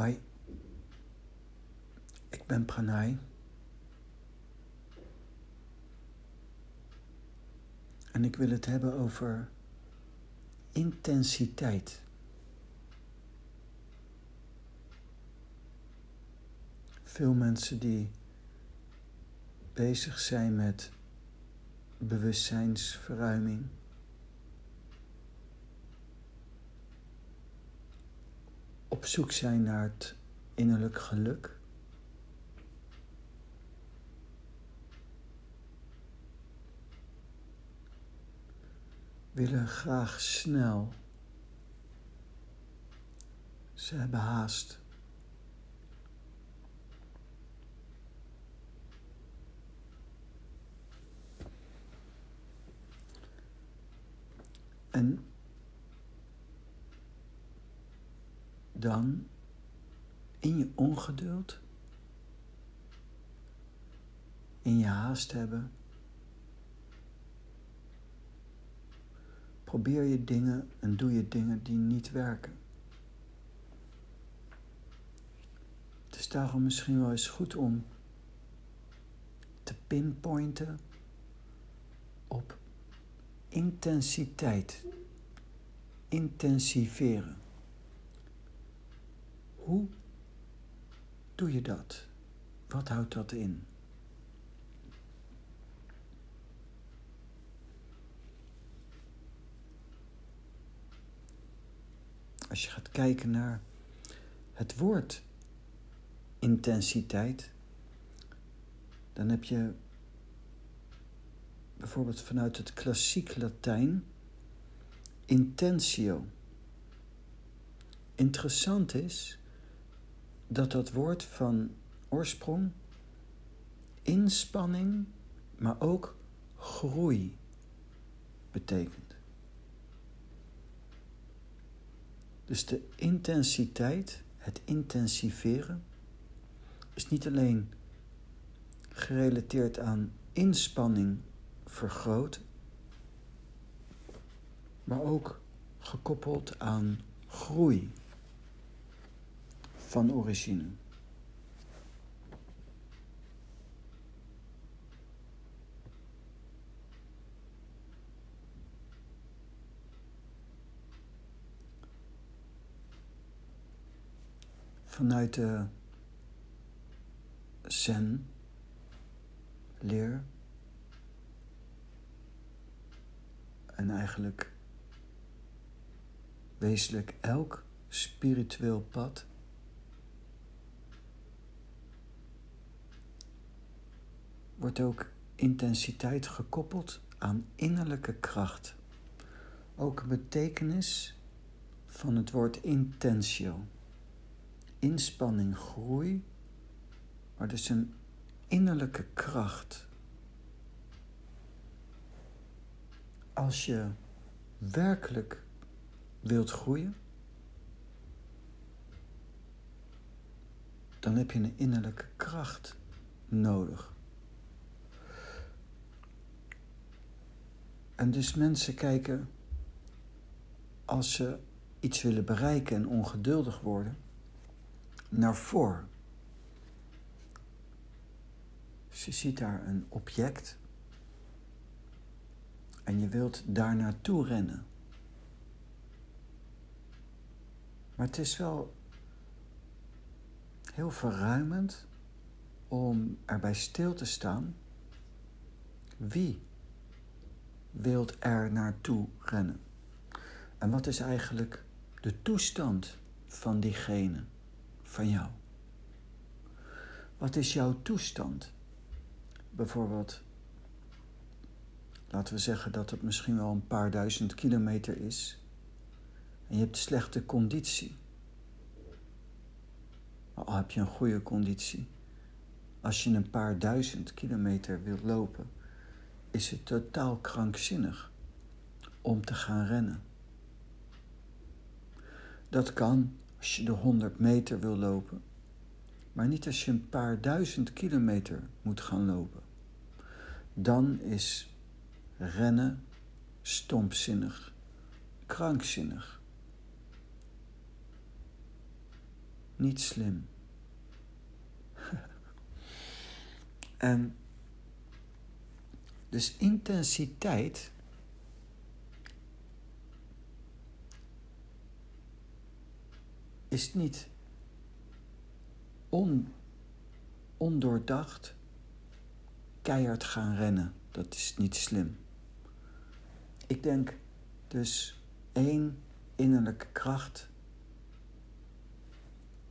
Hoi, ik ben Pranay. En ik wil het hebben over intensiteit. Veel mensen die bezig zijn met bewustzijnsverruiming. Op zoek zijn naar het innerlijk geluk. willen graag snel. Ze hebben haast. En dan in je ongeduld, in je haast hebben, probeer je dingen en doe je dingen die niet werken. Het is daarom misschien wel eens goed om te pinpointen op intensiteit, intensiveren. Hoe doe je dat? Wat houdt dat in? Als je gaat kijken naar het woord intensiteit, dan heb je bijvoorbeeld vanuit het klassiek Latijn intentio. Interessant is dat dat woord van oorsprong inspanning, maar ook groei betekent. Dus de intensiteit, het intensiveren, is niet alleen gerelateerd aan inspanning vergroot, maar ook gekoppeld aan groei van origine. Vanuit de Zen leer en eigenlijk wezenlijk elk spiritueel pad wordt ook intensiteit gekoppeld aan innerlijke kracht. Ook een betekenis van het woord intentio. Inspanning, groei, maar dus een innerlijke kracht. Als je werkelijk wilt groeien, dan heb je een innerlijke kracht nodig. En dus mensen kijken, als ze iets willen bereiken en ongeduldig worden, naar voor. Ze ziet daar een object en je wilt daar naartoe rennen. Maar het is wel heel verruimend om erbij stil te staan. Wie wilt er naartoe rennen? En wat is eigenlijk de toestand van diegene, van jou? Wat is jouw toestand? Bijvoorbeeld, laten we zeggen dat het misschien wel een paar duizend kilometer is en je hebt slechte conditie. Al heb je een goede conditie, als je een paar duizend kilometer wilt lopen, is het totaal krankzinnig om te gaan rennen. Dat kan als je de 100 meter wil lopen, maar niet als je een paar duizend kilometer moet gaan lopen. Dan is rennen stompzinnig, krankzinnig. niet slim. en dus intensiteit is niet on, ondoordacht keihard gaan rennen. Dat is niet slim. Ik denk dus één innerlijke kracht.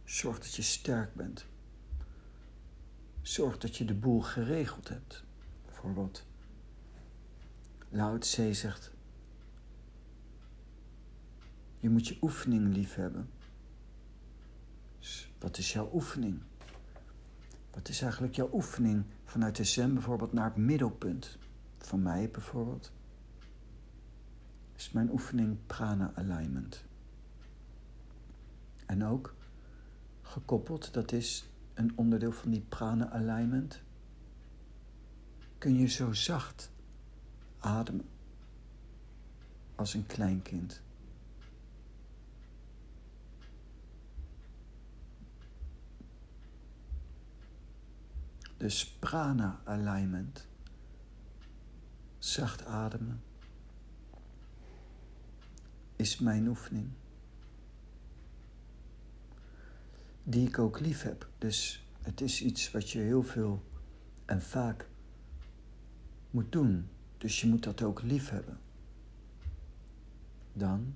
Zorg dat je sterk bent. Zorg dat je de boel geregeld hebt. Bijvoorbeeld, Lao Tse zegt: Je moet je oefening lief hebben. Dus wat is jouw oefening? Wat is eigenlijk jouw oefening vanuit de zen bijvoorbeeld naar het middelpunt? Van mij bijvoorbeeld is mijn oefening prana alignment. En ook gekoppeld, dat is een onderdeel van die prana alignment, kun je zo zacht ademen als een klein kind. Dus prana alignment. Zacht ademen. Is mijn oefening. Die ik ook lief heb. Dus het is iets wat je heel veel en vaak moet doen. Dus je moet dat ook lief hebben. Dan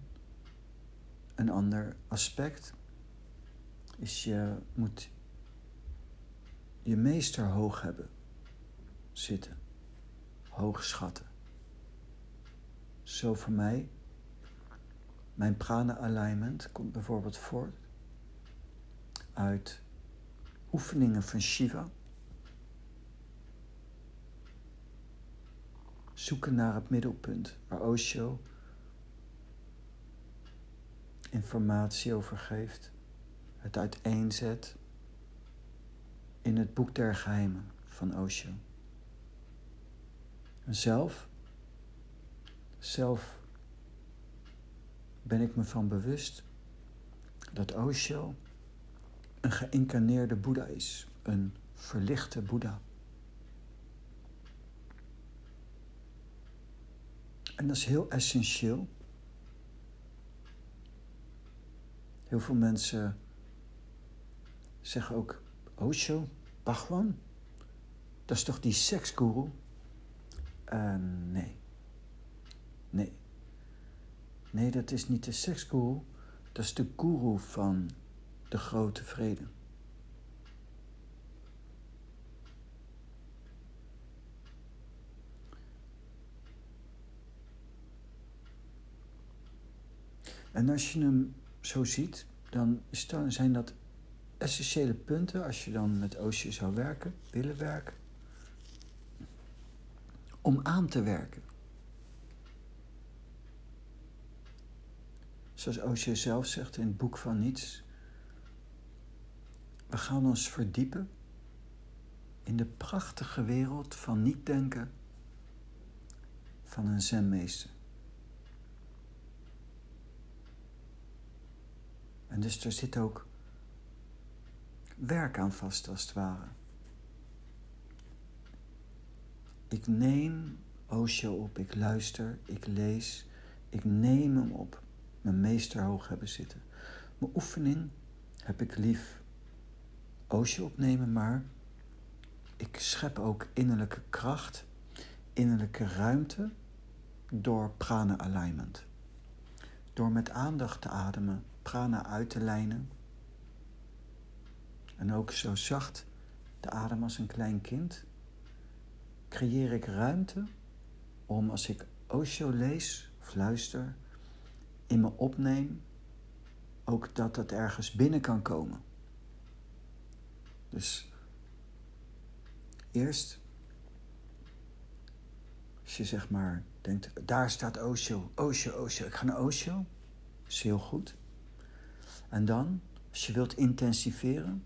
een ander aspect is je moet je meester hoog hebben zitten, hoog schatten. Zo voor mij, mijn prana alignment komt bijvoorbeeld voort uit oefeningen van Shiva. Zoeken naar het middelpunt waar Osho informatie over geeft, het uiteenzet in het boek der geheimen van Osho. Zelf, zelf ben ik me van bewust dat Osho een geïncarneerde Boeddha is, een verlichte Boeddha. En dat is heel essentieel. Heel veel mensen zeggen ook Osho, Bhagwan, dat is toch die seksguru? Uh, nee. Nee. Nee, dat is niet de seksguru. Dat is de guru van de grote vrede. En als je hem zo ziet, dan zijn dat essentiële punten als je dan met Oosje zou werken, willen werken, om aan te werken. Zoals Oosje zelf zegt in het boek van niets, we gaan ons verdiepen in de prachtige wereld van niet denken van een zenmeester. Dus er zit ook werk aan vast, als het ware. Ik neem Osho op, ik luister, ik lees, ik neem hem op. Mijn meester hoog hebben zitten. Mijn oefening heb ik lief. Osho opnemen, maar ik schep ook innerlijke kracht, innerlijke ruimte door prana alignment. Door met aandacht te ademen, prana uit te lijnen en ook zo zacht te ademen als een klein kind, creëer ik ruimte om als ik Osho lees of luister, in me opneem, ook dat dat ergens binnen kan komen. Dus eerst, als je zeg maar denkt, daar staat Osho, Osho, Osho, ik ga naar Osho, is heel goed. En dan, als je wilt intensiveren,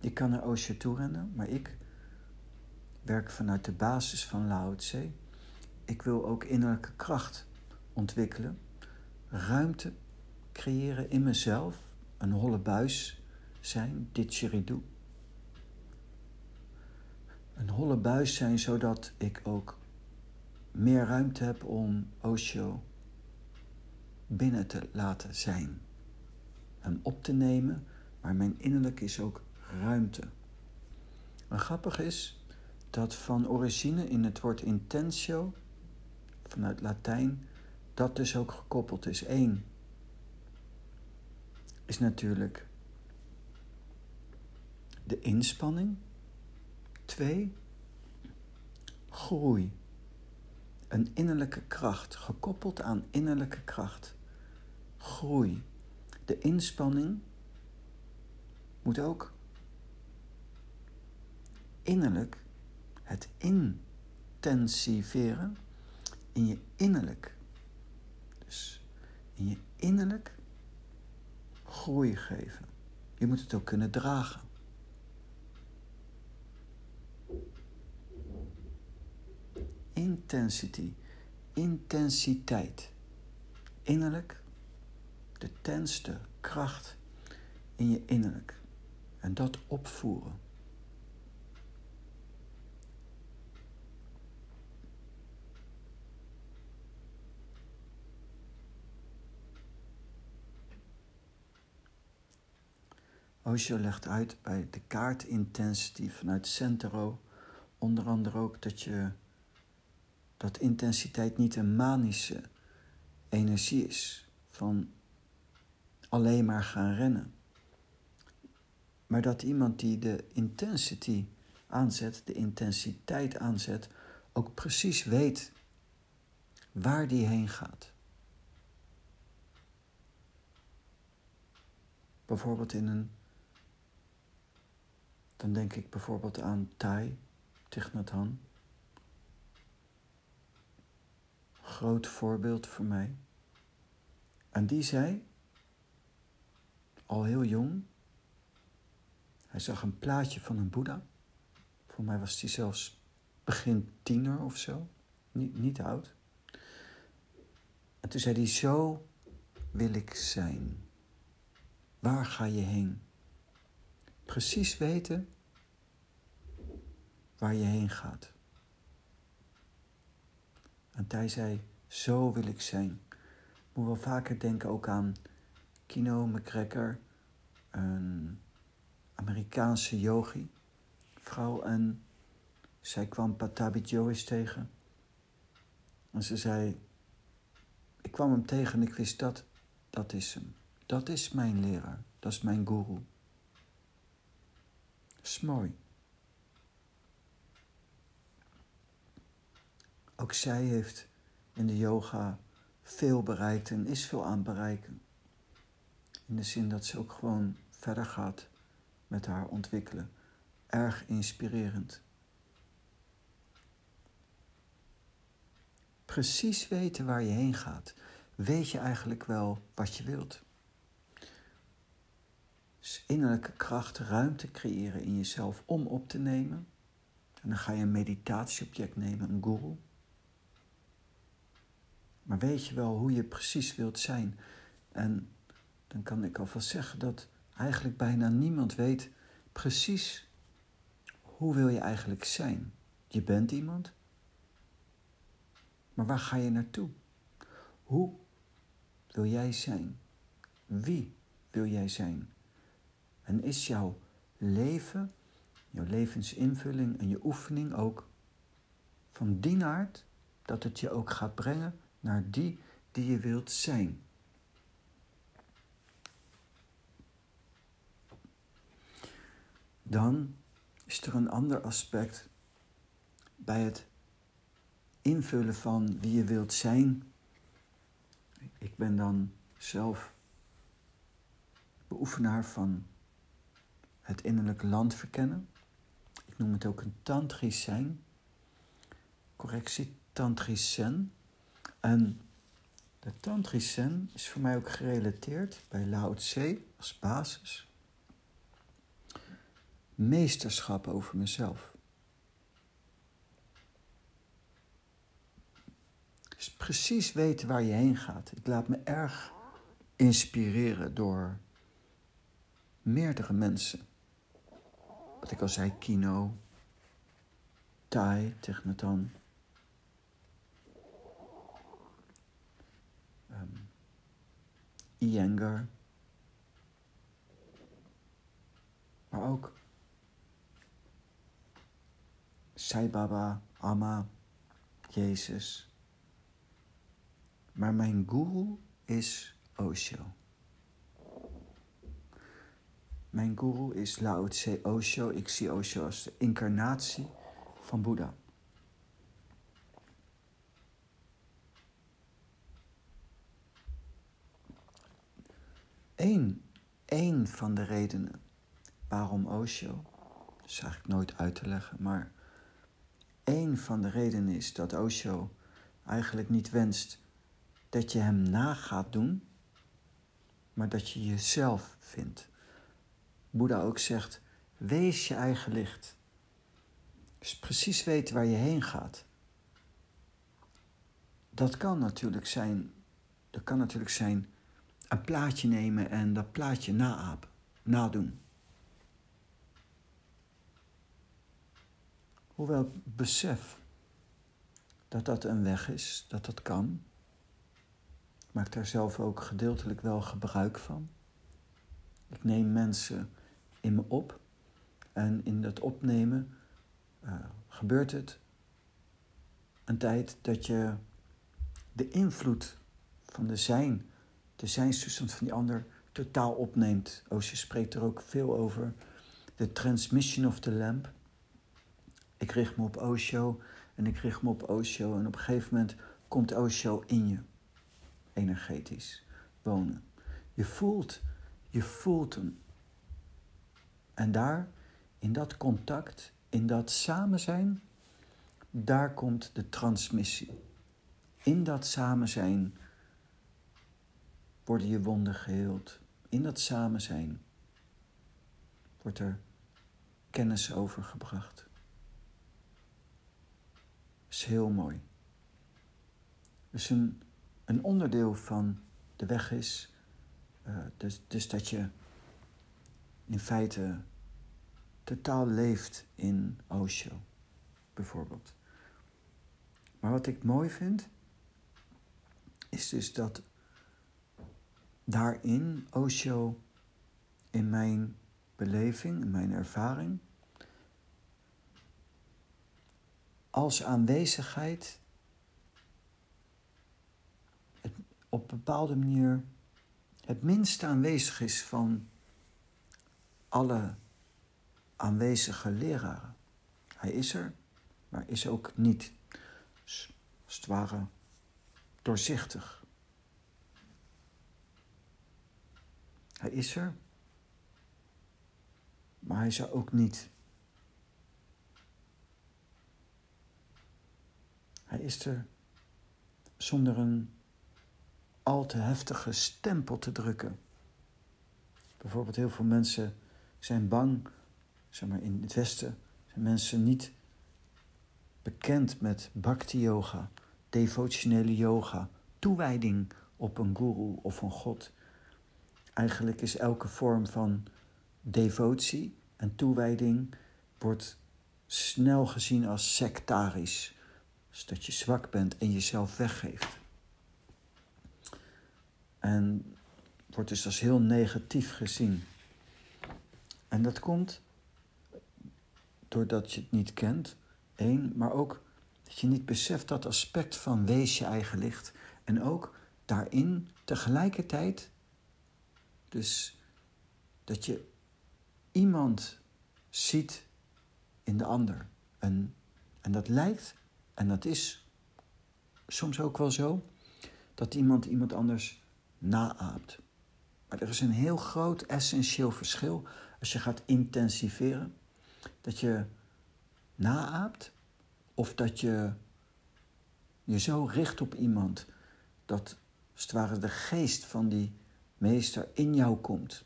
Je kan naar Osho toe rennen, maar ik werk vanuit de basis van Lao Tse. Ik wil ook innerlijke kracht ontwikkelen, ruimte creëren in mezelf, een holle buis zijn, didgeridoo. Een holle buis zijn zodat ik ook meer ruimte heb om Osho binnen te laten zijn. Hem op te nemen, maar mijn innerlijk is ook ruimte. En grappig is dat van origine in het woord intentio, vanuit Latijn, dat dus ook gekoppeld is. Eén is natuurlijk de inspanning. Twee, groei. Een innerlijke kracht, gekoppeld aan innerlijke kracht. Groei. De inspanning moet ook innerlijk het intensiveren in je innerlijk. Dus in je innerlijk groei geven. Je moet het ook kunnen dragen. Intensity, intensiteit. Innerlijk, de tenste kracht in je innerlijk. En dat opvoeren. Osho legt uit bij de kaart intensity vanuit Centero onder andere ook dat je dat intensiteit niet een manische energie is van alleen maar gaan rennen. Maar dat iemand die de intensity aanzet, de intensiteit aanzet, ook precies weet waar die heen gaat. Bijvoorbeeld in een dan denk ik bijvoorbeeld aan Thai, Thich Groot voorbeeld voor mij. En die zei, al heel jong, hij zag een plaatje van een Boeddha. Voor mij was hij zelfs begin tiener of zo, niet, niet oud. En toen zei hij, zo wil ik zijn. Waar ga je heen? precies weten waar je heen gaat. En hij zei, zo wil ik zijn. Moet wel vaker denken ook aan Kino McGregor, een Amerikaanse yogi, vrouw. En zij kwam Patabi Joyce tegen. En ze zei, ik kwam hem tegen en ik wist dat, dat is hem. Dat is mijn leraar, dat is mijn guru is mooi. Ook zij heeft in de yoga veel bereikt en is veel aan het bereiken. In de zin dat ze ook gewoon verder gaat met haar ontwikkelen. Erg inspirerend. Precies weten waar je heen gaat. Weet je eigenlijk wel wat je wilt? Dus innerlijke kracht, ruimte creëren in jezelf om op te nemen. En dan ga je een meditatieobject nemen, een guru. Maar weet je wel hoe je precies wilt zijn? En dan kan ik alvast zeggen dat eigenlijk bijna niemand weet precies hoe wil je eigenlijk zijn. Je bent iemand, maar waar ga je naartoe? Hoe wil jij zijn? Wie wil jij zijn? En is jouw leven, jouw levensinvulling en je oefening ook van die aard dat het je ook gaat brengen naar die die je wilt zijn? Dan is er een ander aspect bij het invullen van wie je wilt zijn. Ik ben dan zelf beoefenaar van het innerlijk land verkennen. Ik noem het ook een tantrisch zijn. Correctie, tantrisch zen. En de tantrisch zen is voor mij ook gerelateerd bij Lao Tse als basis. Meesterschap over mezelf. Dus precies weten waar je heen gaat. Ik laat me erg inspireren door meerdere mensen. Wat ik al zei, Kino, Tai, Technatan. Um, Iyengar. Maar ook Sai Baba, Amma, Jezus. Maar mijn guru is Osho. Mijn guru is Lao Tse Osho. Ik zie Osho als de incarnatie van Boeddha. Eén, één van de redenen waarom Osho, dat is eigenlijk nooit uit te leggen, maar één van de redenen is dat Osho eigenlijk niet wenst dat je hem na gaat doen, maar dat je jezelf vindt. Boeddha ook zegt: wees je eigen licht. Dus precies weten waar je heen gaat. Dat kan natuurlijk zijn, dat kan natuurlijk zijn een plaatje nemen en dat plaatje naapen, nadoen. Hoewel besef dat dat een weg is, dat dat kan. Ik maak daar zelf ook gedeeltelijk wel gebruik van. Ik neem mensen in me op en in dat opnemen uh, gebeurt het een tijd dat je de invloed van de zijn, de zijnstoestand van die ander, totaal opneemt. Osho spreekt er ook veel over. De transmission of the lamp. Ik richt me op Osho en ik richt me op Osho en op een gegeven moment komt Osho in je, energetisch wonen. Je voelt, je voelt hem. En daar, in dat contact, in dat samen zijn, daar komt de transmissie. In dat samen zijn worden je wonden geheeld. In dat samen zijn wordt er kennis overgebracht. Is heel mooi. Dus een, een onderdeel van de weg is uh, dus, dus dat je in feite totaal leeft in Osho, bijvoorbeeld. Maar wat ik mooi vind, is dus dat daarin Osho in mijn beleving, in mijn ervaring, als aanwezigheid op een bepaalde manier het minst aanwezig is van alle aanwezige leraren. Hij is er, maar is ook niet, als het ware, doorzichtig. Hij is er, maar hij is er ook niet. Hij is er zonder een al te heftige stempel te drukken. Bijvoorbeeld heel veel mensen zijn bang zeg maar, in het Westen zijn mensen niet bekend met bhakti yoga, devotionele yoga, toewijding op een guru of een god. Eigenlijk is elke vorm van devotie en toewijding wordt snel gezien als sectarisch. Dus dat je zwak bent en jezelf weggeeft. En wordt dus als heel negatief gezien. En dat komt doordat je het niet kent, één, maar ook dat je niet beseft dat aspect van wees je eigen licht. En ook daarin tegelijkertijd, dus dat je iemand ziet in de ander. En, en dat lijkt, en dat is soms ook wel zo, dat iemand iemand anders naaapt. Maar er is een heel groot essentieel verschil als je gaat intensiveren dat je naaapt of dat je je zo richt op iemand dat als het ware de geest van die meester in jou komt.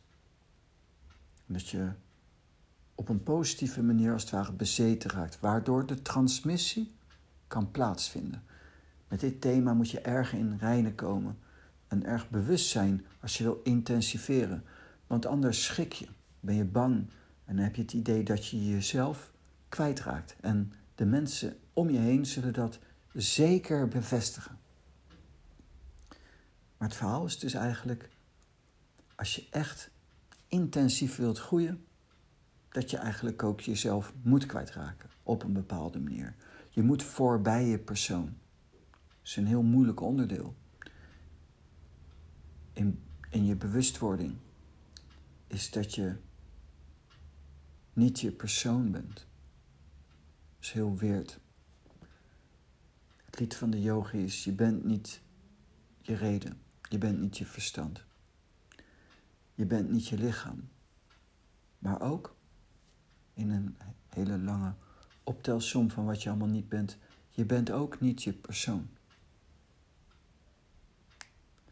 dat je op een positieve manier als het ware bezeten raakt, waardoor de transmissie kan plaatsvinden. Met dit thema moet je erg in reinen komen en erg bewust zijn als je wil intensiveren. Want anders schrik je, ben je bang en heb je het idee dat je jezelf kwijtraakt. En de mensen om je heen zullen dat zeker bevestigen. Maar het verhaal is dus eigenlijk, als je echt intensief wilt groeien, dat je eigenlijk ook jezelf moet kwijtraken op een bepaalde manier. Je moet voorbij je persoon. Dat is een heel moeilijk onderdeel. In, in je bewustwording is dat je niet je persoon bent. Dat is heel weird. Het lied van de yogi is: Je bent niet je reden, je bent niet je verstand, je bent niet je lichaam, maar ook in een hele lange optelsom van wat je allemaal niet bent. Je bent ook niet je persoon.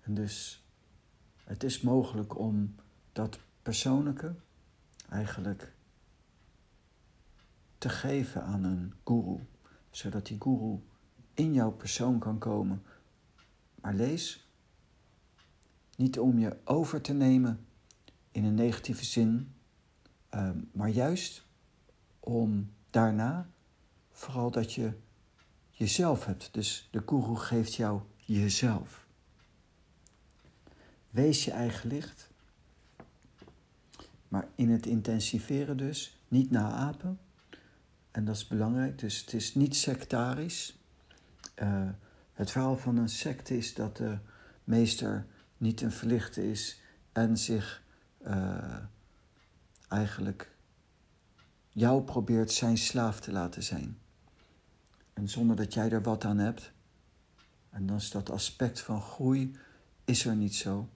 En dus het is mogelijk om dat persoonlijke eigenlijk te geven aan een guru, zodat die guru in jouw persoon kan komen. Maar lees niet om je over te nemen in een negatieve zin, ehm, maar juist om daarna vooral dat je jezelf hebt. Dus de guru geeft jou jezelf. Wees je eigen licht. Maar in het intensiveren dus, niet naapen. En dat is belangrijk, dus het is niet sectarisch. Uh, het verhaal van een secte is dat de meester niet een verlichte is en zich uh, eigenlijk jou probeert zijn slaaf te laten zijn. En zonder dat jij er wat aan hebt. En dan is dat aspect van groei is er niet zo.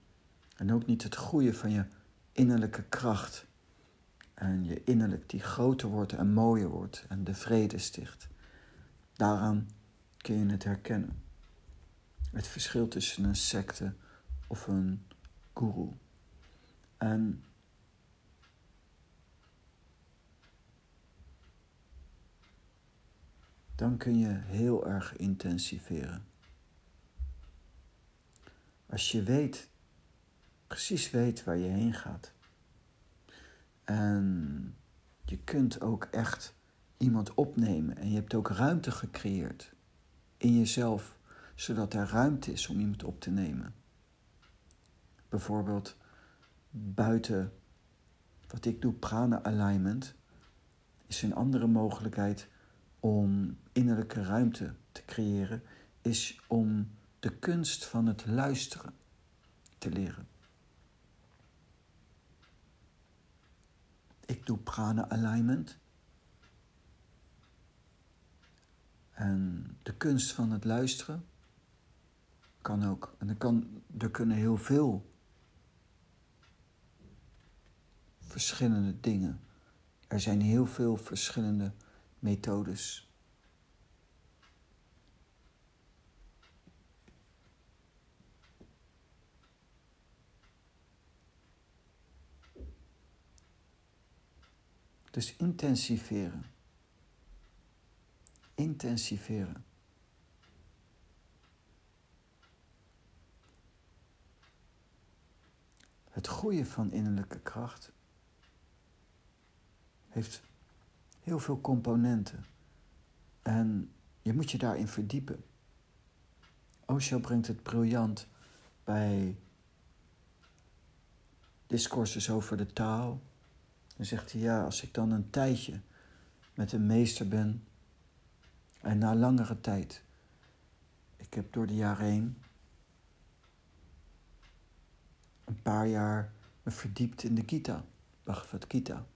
En ook niet het groeien van je innerlijke kracht. En je innerlijk die groter wordt en mooier wordt en de vrede sticht. Daaraan kun je het herkennen. Het verschil tussen een secte of een guru. En dan kun je heel erg intensiveren. Als je weet, precies weet waar je heen gaat. En je kunt ook echt iemand opnemen en je hebt ook ruimte gecreëerd in jezelf, zodat er ruimte is om iemand op te nemen. Bijvoorbeeld buiten wat ik doe, prana alignment, is een andere mogelijkheid om innerlijke ruimte te creëren, is om de kunst van het luisteren te leren. Ik doe prana alignment. En de kunst van het luisteren kan ook. En er, kan, er kunnen heel veel verschillende dingen. Er zijn heel veel verschillende methodes. Dus intensiveren. Intensiveren. Het groeien van innerlijke kracht heeft heel veel componenten. En je moet je daarin verdiepen. Osho brengt het briljant bij discourses over de taal. Dan zegt hij, ja, als ik dan een tijdje met een meester ben en na langere tijd, ik heb door de jaren heen een paar jaar me verdiept in de Gita, Bhagavad Gita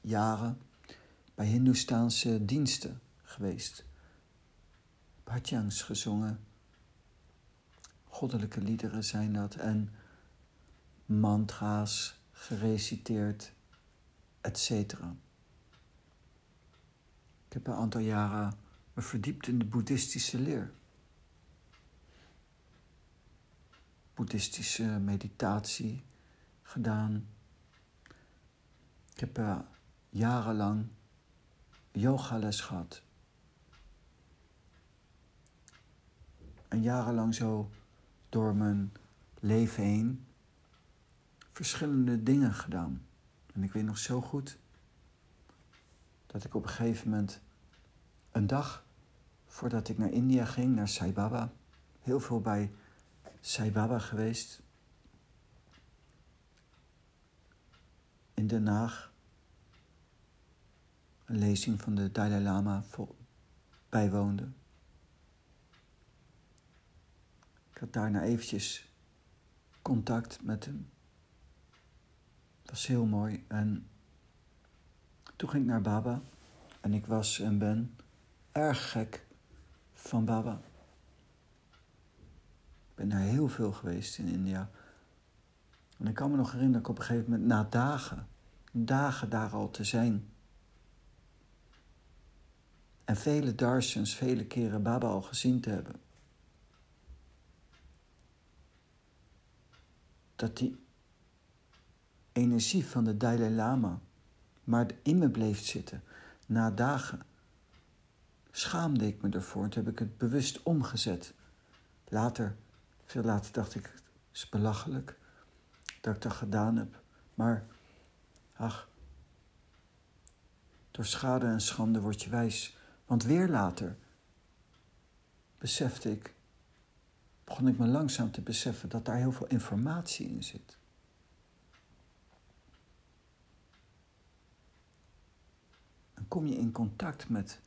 jaren bij Hindoestaanse diensten geweest. Bhajangs gezongen. Goddelijke liederen zijn dat. En mantra's gereciteerd, etc. Ik heb een aantal jaren me verdiept in de boeddhistische leer. Boeddhistische meditatie gedaan. Ik heb uh, jarenlang yogales gehad. En jarenlang zo door mijn leven heen verschillende dingen gedaan. En ik weet nog zo goed dat ik op een gegeven moment, een dag voordat ik naar India ging, naar Sai Baba, heel veel bij Sai Baba geweest. In Den Haag. Een lezing van de Dalai Lama bijwoonde. Ik had daarna eventjes contact met hem. Dat was heel mooi. En toen ging ik naar Baba. En ik was en ben erg gek van Baba. Ik ben daar heel veel geweest in India. En ik kan me nog herinneren dat ik op een gegeven moment na dagen, dagen daar al te zijn. En vele darshans, vele keren Baba al gezien te hebben. Dat die energie van de Dalai Lama maar in me bleef zitten. Na dagen schaamde ik me ervoor en toen heb ik het bewust omgezet. Later, veel later dacht ik, het is belachelijk dat ik dat gedaan heb. Maar, ach, door schade en schande word je wijs. Want weer later besefte ik, begon ik me langzaam te beseffen dat daar heel veel informatie in zit. Dan kom je in contact met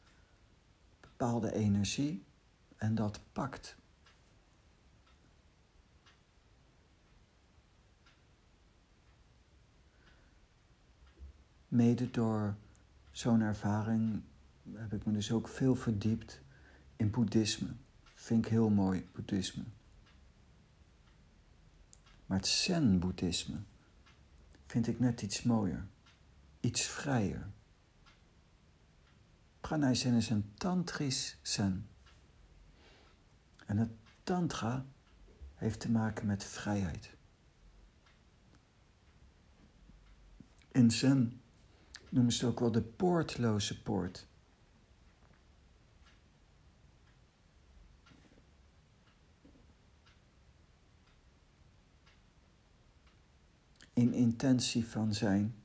bepaalde energie en dat pakt. Mede door zo'n ervaring heb ik me dus ook veel verdiept in boeddhisme. Vind ik heel mooi, boeddhisme. Maar het zen-boeddhisme vind ik net iets mooier, iets vrijer. Pranay Zen is een tantrisch zen. En het tantra heeft te maken met vrijheid. In zen noemen ze het ook wel de poortloze poort. In intentie van zijn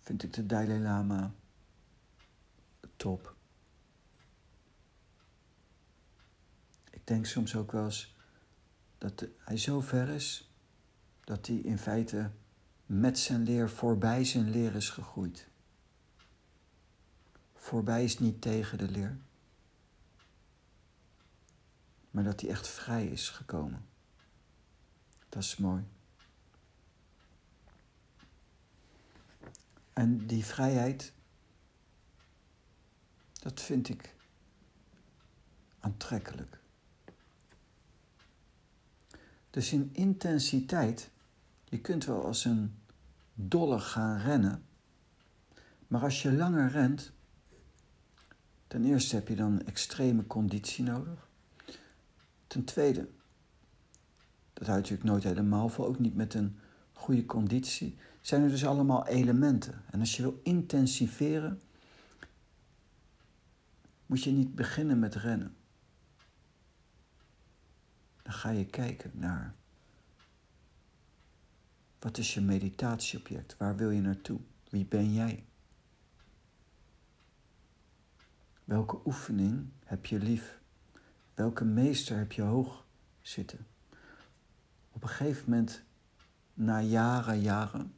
vind ik de Dalai Lama top. Ik denk soms ook wel eens dat hij zo ver is dat hij in feite met zijn leer voorbij zijn leer is gegroeid. Voorbij is niet tegen de leer, maar dat hij echt vrij is gekomen. Dat is mooi. En die vrijheid dat vind ik aantrekkelijk. Dus in intensiteit, je kunt wel als een dolle gaan rennen, maar als je langer rent, ten eerste heb je dan extreme conditie nodig. Ten tweede, dat houdt natuurlijk nooit helemaal vol, ook niet met een goede conditie, zijn er dus allemaal elementen. En als je wil intensiveren, moet je niet beginnen met rennen. Dan ga je kijken naar wat is je meditatieobject? Waar wil je naartoe? Wie ben jij? Welke oefening heb je lief? Welke meester heb je hoog zitten? Op een gegeven moment, na jaren, jaren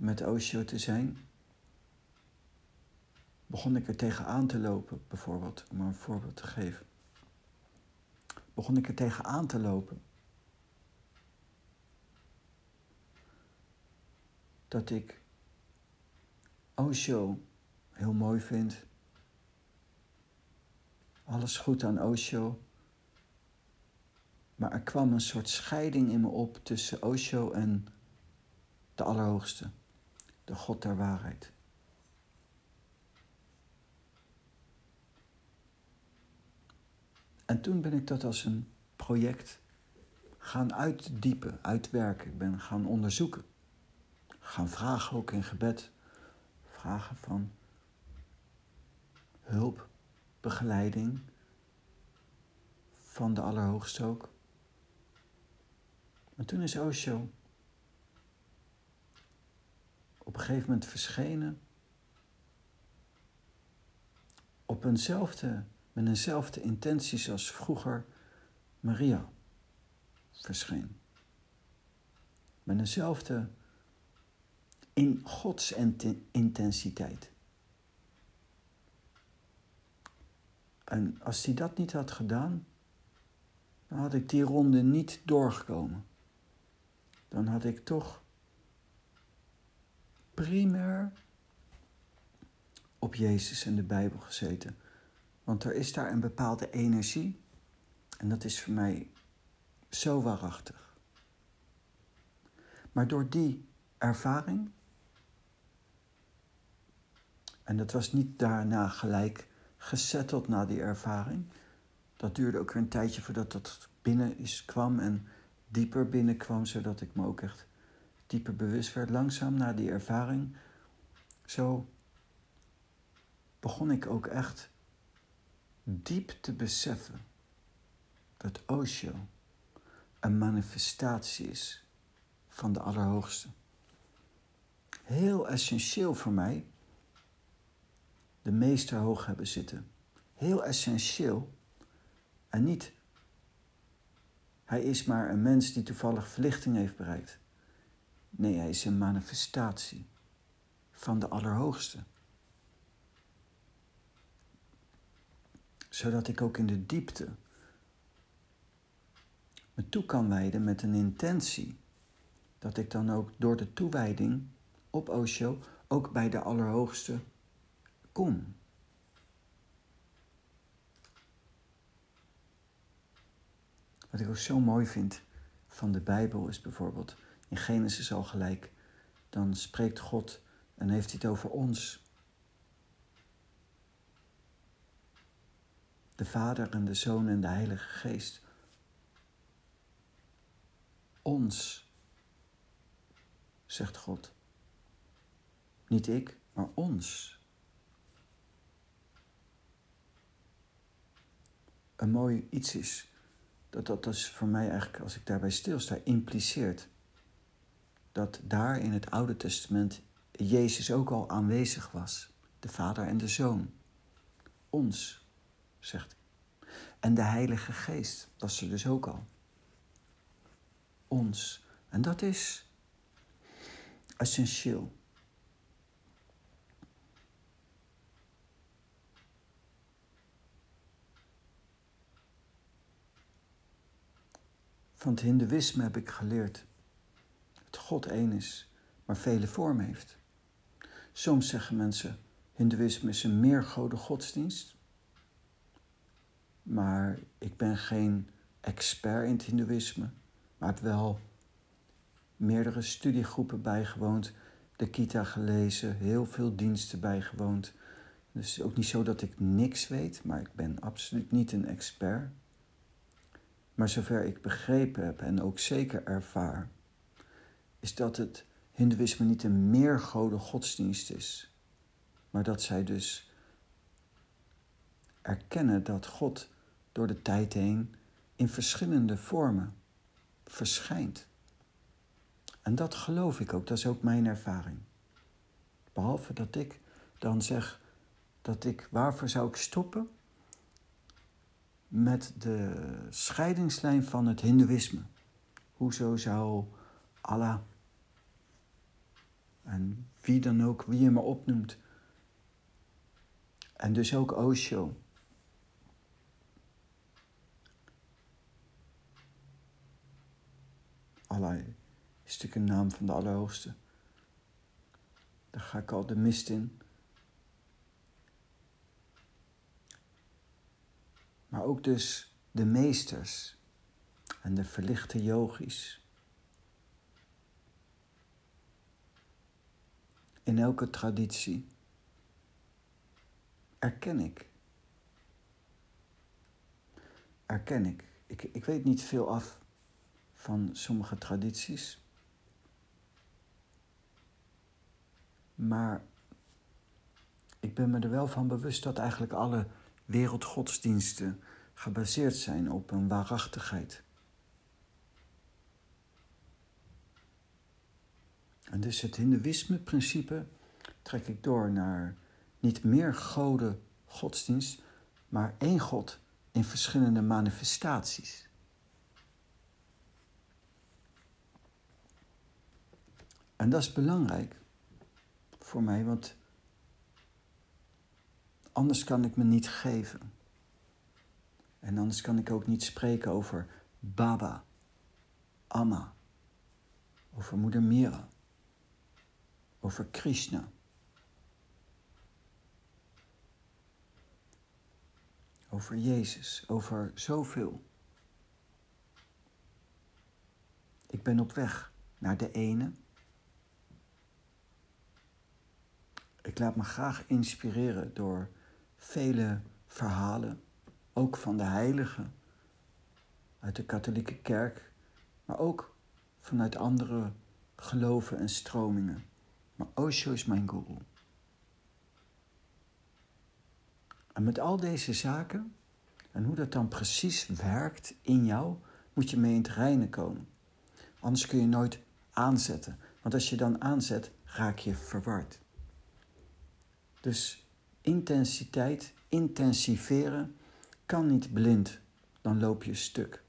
met Osho te zijn, begon ik er tegenaan te lopen, bijvoorbeeld, om een voorbeeld te geven. Begon ik er tegenaan te lopen. Dat ik Osho heel mooi vind. Alles goed aan Osho. Maar er kwam een soort scheiding in me op tussen Osho en de Allerhoogste, de God der waarheid. En toen ben ik dat als een project gaan uitdiepen, uitwerken. Ik ben gaan onderzoeken. Gaan vragen ook in gebed. Vragen van hulp, begeleiding van de Allerhoogste ook. En toen is Osho op een gegeven moment verschenen op eenzelfde, met eenzelfde intenties als vroeger Maria verscheen. Met eenzelfde in Gods intensiteit. En als hij dat niet had gedaan, dan had ik die ronde niet doorgekomen. Dan had ik toch primair op Jezus en de Bijbel gezeten. Want er is daar een bepaalde energie en dat is voor mij zo waarachtig. Maar door die ervaring, en dat was niet daarna gelijk gezetteld na die ervaring, dat duurde ook weer een tijdje voordat dat binnen is, kwam en dieper binnenkwam, zodat ik me ook echt dieper bewust werd. Langzaam na die ervaring, zo begon ik ook echt diep te beseffen dat Osho een manifestatie is van de Allerhoogste. Heel essentieel voor mij, de meester hoog hebben zitten. Heel essentieel en niet, hij is maar een mens die toevallig verlichting heeft bereikt. Nee, hij is een manifestatie van de Allerhoogste. Zodat ik ook in de diepte me toe kan wijden met een intentie. Dat ik dan ook door de toewijding op Osho ook bij de Allerhoogste kom. Wat ik ook zo mooi vind van de Bijbel is bijvoorbeeld in Genesis al gelijk. Dan spreekt God en heeft hij het over ons. De Vader en de Zoon en de Heilige Geest. Ons, zegt God. Niet ik, maar ons. Een mooi iets is dat dat dus voor mij eigenlijk, als ik daarbij stilsta, impliceert dat daar in het Oude Testament Jezus ook al aanwezig was. De Vader en de Zoon. Ons, zegt hij. En de Heilige Geest was er dus ook al. Ons. En dat is essentieel. Van het Hindoeïsme heb ik geleerd God één is, maar vele vormen heeft. Soms zeggen mensen, Hindoeïsme is een meergoden godsdienst. Maar ik ben geen expert in het Hindoeïsme, maar heb wel meerdere studiegroepen bijgewoond, de Kita gelezen, heel veel diensten bijgewoond. Dus ook niet zo dat ik niks weet, maar ik ben absoluut niet een expert. Maar zover ik begrepen heb en ook zeker ervaar, is dat het Hindoeïsme niet een meergoden godsdienst is, maar dat zij dus erkennen dat God door de tijd heen in verschillende vormen verschijnt. En dat geloof ik ook, dat is ook mijn ervaring. Behalve dat ik dan zeg dat ik, waarvoor zou ik stoppen met de scheidingslijn van het Hindoeïsme? Hoezo zou Allah en wie dan ook, wie je maar opnoemt. En dus ook Osho. Allah is natuurlijk een naam van de Allerhoogste. Daar ga ik al de mist in. Maar ook dus de meesters en de verlichte yogis. In elke traditie erken ik. Erken ik. ik. Ik weet niet veel af van sommige tradities. Maar ik ben me er wel van bewust dat eigenlijk alle wereldgodsdiensten gebaseerd zijn op een waarachtigheid. En dus het Hindoeïsme-principe trek ik door naar niet meer goden godsdienst, maar één God in verschillende manifestaties. En dat is belangrijk voor mij, want anders kan ik me niet geven. En anders kan ik ook niet spreken over Baba, Amma, over Moeder Mira, over Krishna. Over Jezus, over zoveel. Ik ben op weg naar de ene. Ik laat me graag inspireren door vele verhalen, ook van de heiligen uit de katholieke kerk, maar ook vanuit andere geloven en stromingen. Maar Osho is mijn guru. En met al deze zaken en hoe dat dan precies werkt in jou, moet je mee in het reinen komen. Anders kun je nooit aanzetten. Want als je dan aanzet, raak je verward. Dus intensiteit, intensiveren, kan niet blind. Dan loop je stuk.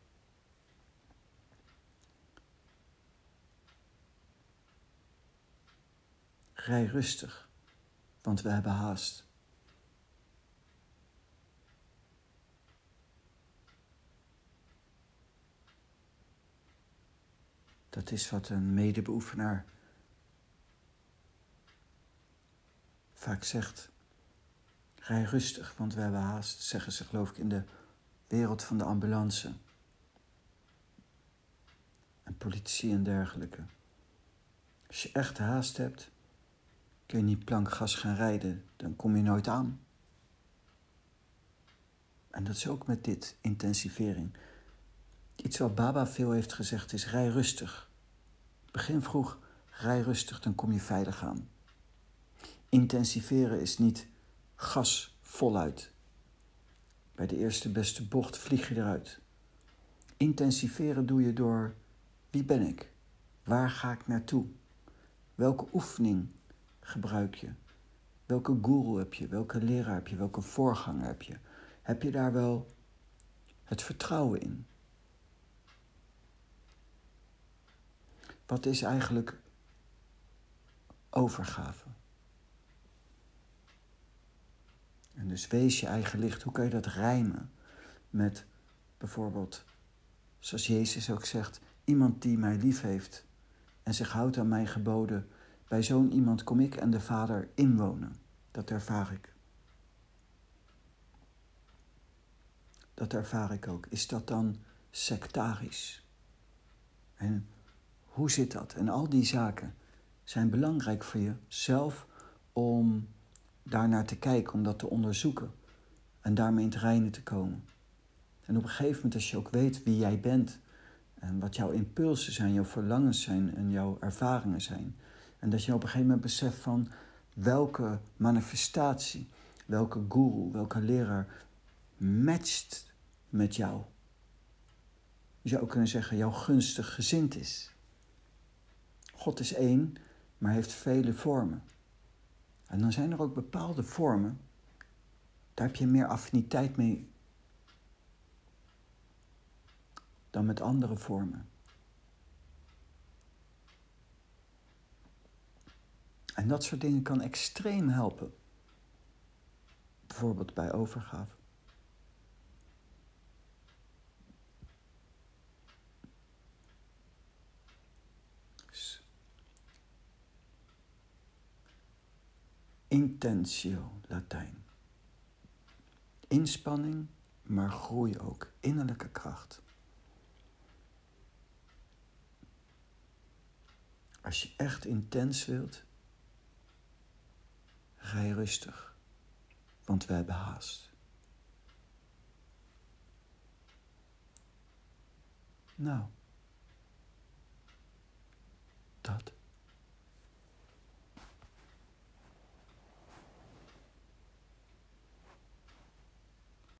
Rij rustig, want we hebben haast. Dat is wat een medebeoefenaar vaak zegt. Rij rustig, want we hebben haast, zeggen ze geloof ik in de wereld van de ambulance. En politie en dergelijke. Als je echt haast hebt, kun je niet plankgas gaan rijden, dan kom je nooit aan. En dat is ook met dit, intensivering. Iets wat Baba veel heeft gezegd is: rij rustig. Begin vroeg, rij rustig, dan kom je veilig aan. Intensiveren is niet gas voluit. Bij de eerste beste bocht vlieg je eruit. Intensiveren doe je door wie ben ik? Waar ga ik naartoe? Welke oefening gebruik je? Welke guru heb je? Welke leraar heb je? Welke voorganger heb je? Heb je daar wel het vertrouwen in? Wat is eigenlijk overgave? En dus wees je eigen licht. Hoe kan je dat rijmen met bijvoorbeeld, zoals Jezus ook zegt, iemand die mij lief heeft en zich houdt aan mijn geboden. Bij zo'n iemand kom ik en de Vader inwonen. Dat ervaar ik. Dat ervaar ik ook. Is dat dan sectarisch? En hoe zit dat? En al die zaken zijn belangrijk voor jezelf om daarnaar te kijken, om dat te onderzoeken en daarmee in het reinen te komen. En op een gegeven moment, als je ook weet wie jij bent en wat jouw impulsen zijn, jouw verlangens zijn en jouw ervaringen zijn, en dat je op een gegeven moment beseft van welke manifestatie, welke guru, welke leraar matcht met jou. Je zou ook kunnen zeggen, jouw gunstig gezind is. God is één, maar heeft vele vormen. En dan zijn er ook bepaalde vormen, daar heb je meer affiniteit mee dan met andere vormen. En dat soort dingen kan extreem helpen. Bijvoorbeeld bij overgave. Intentio, Latijn. Inspanning, maar groei ook. Innerlijke kracht. Als je echt intens wilt, rij rustig, want we hebben haast. Nou, dat.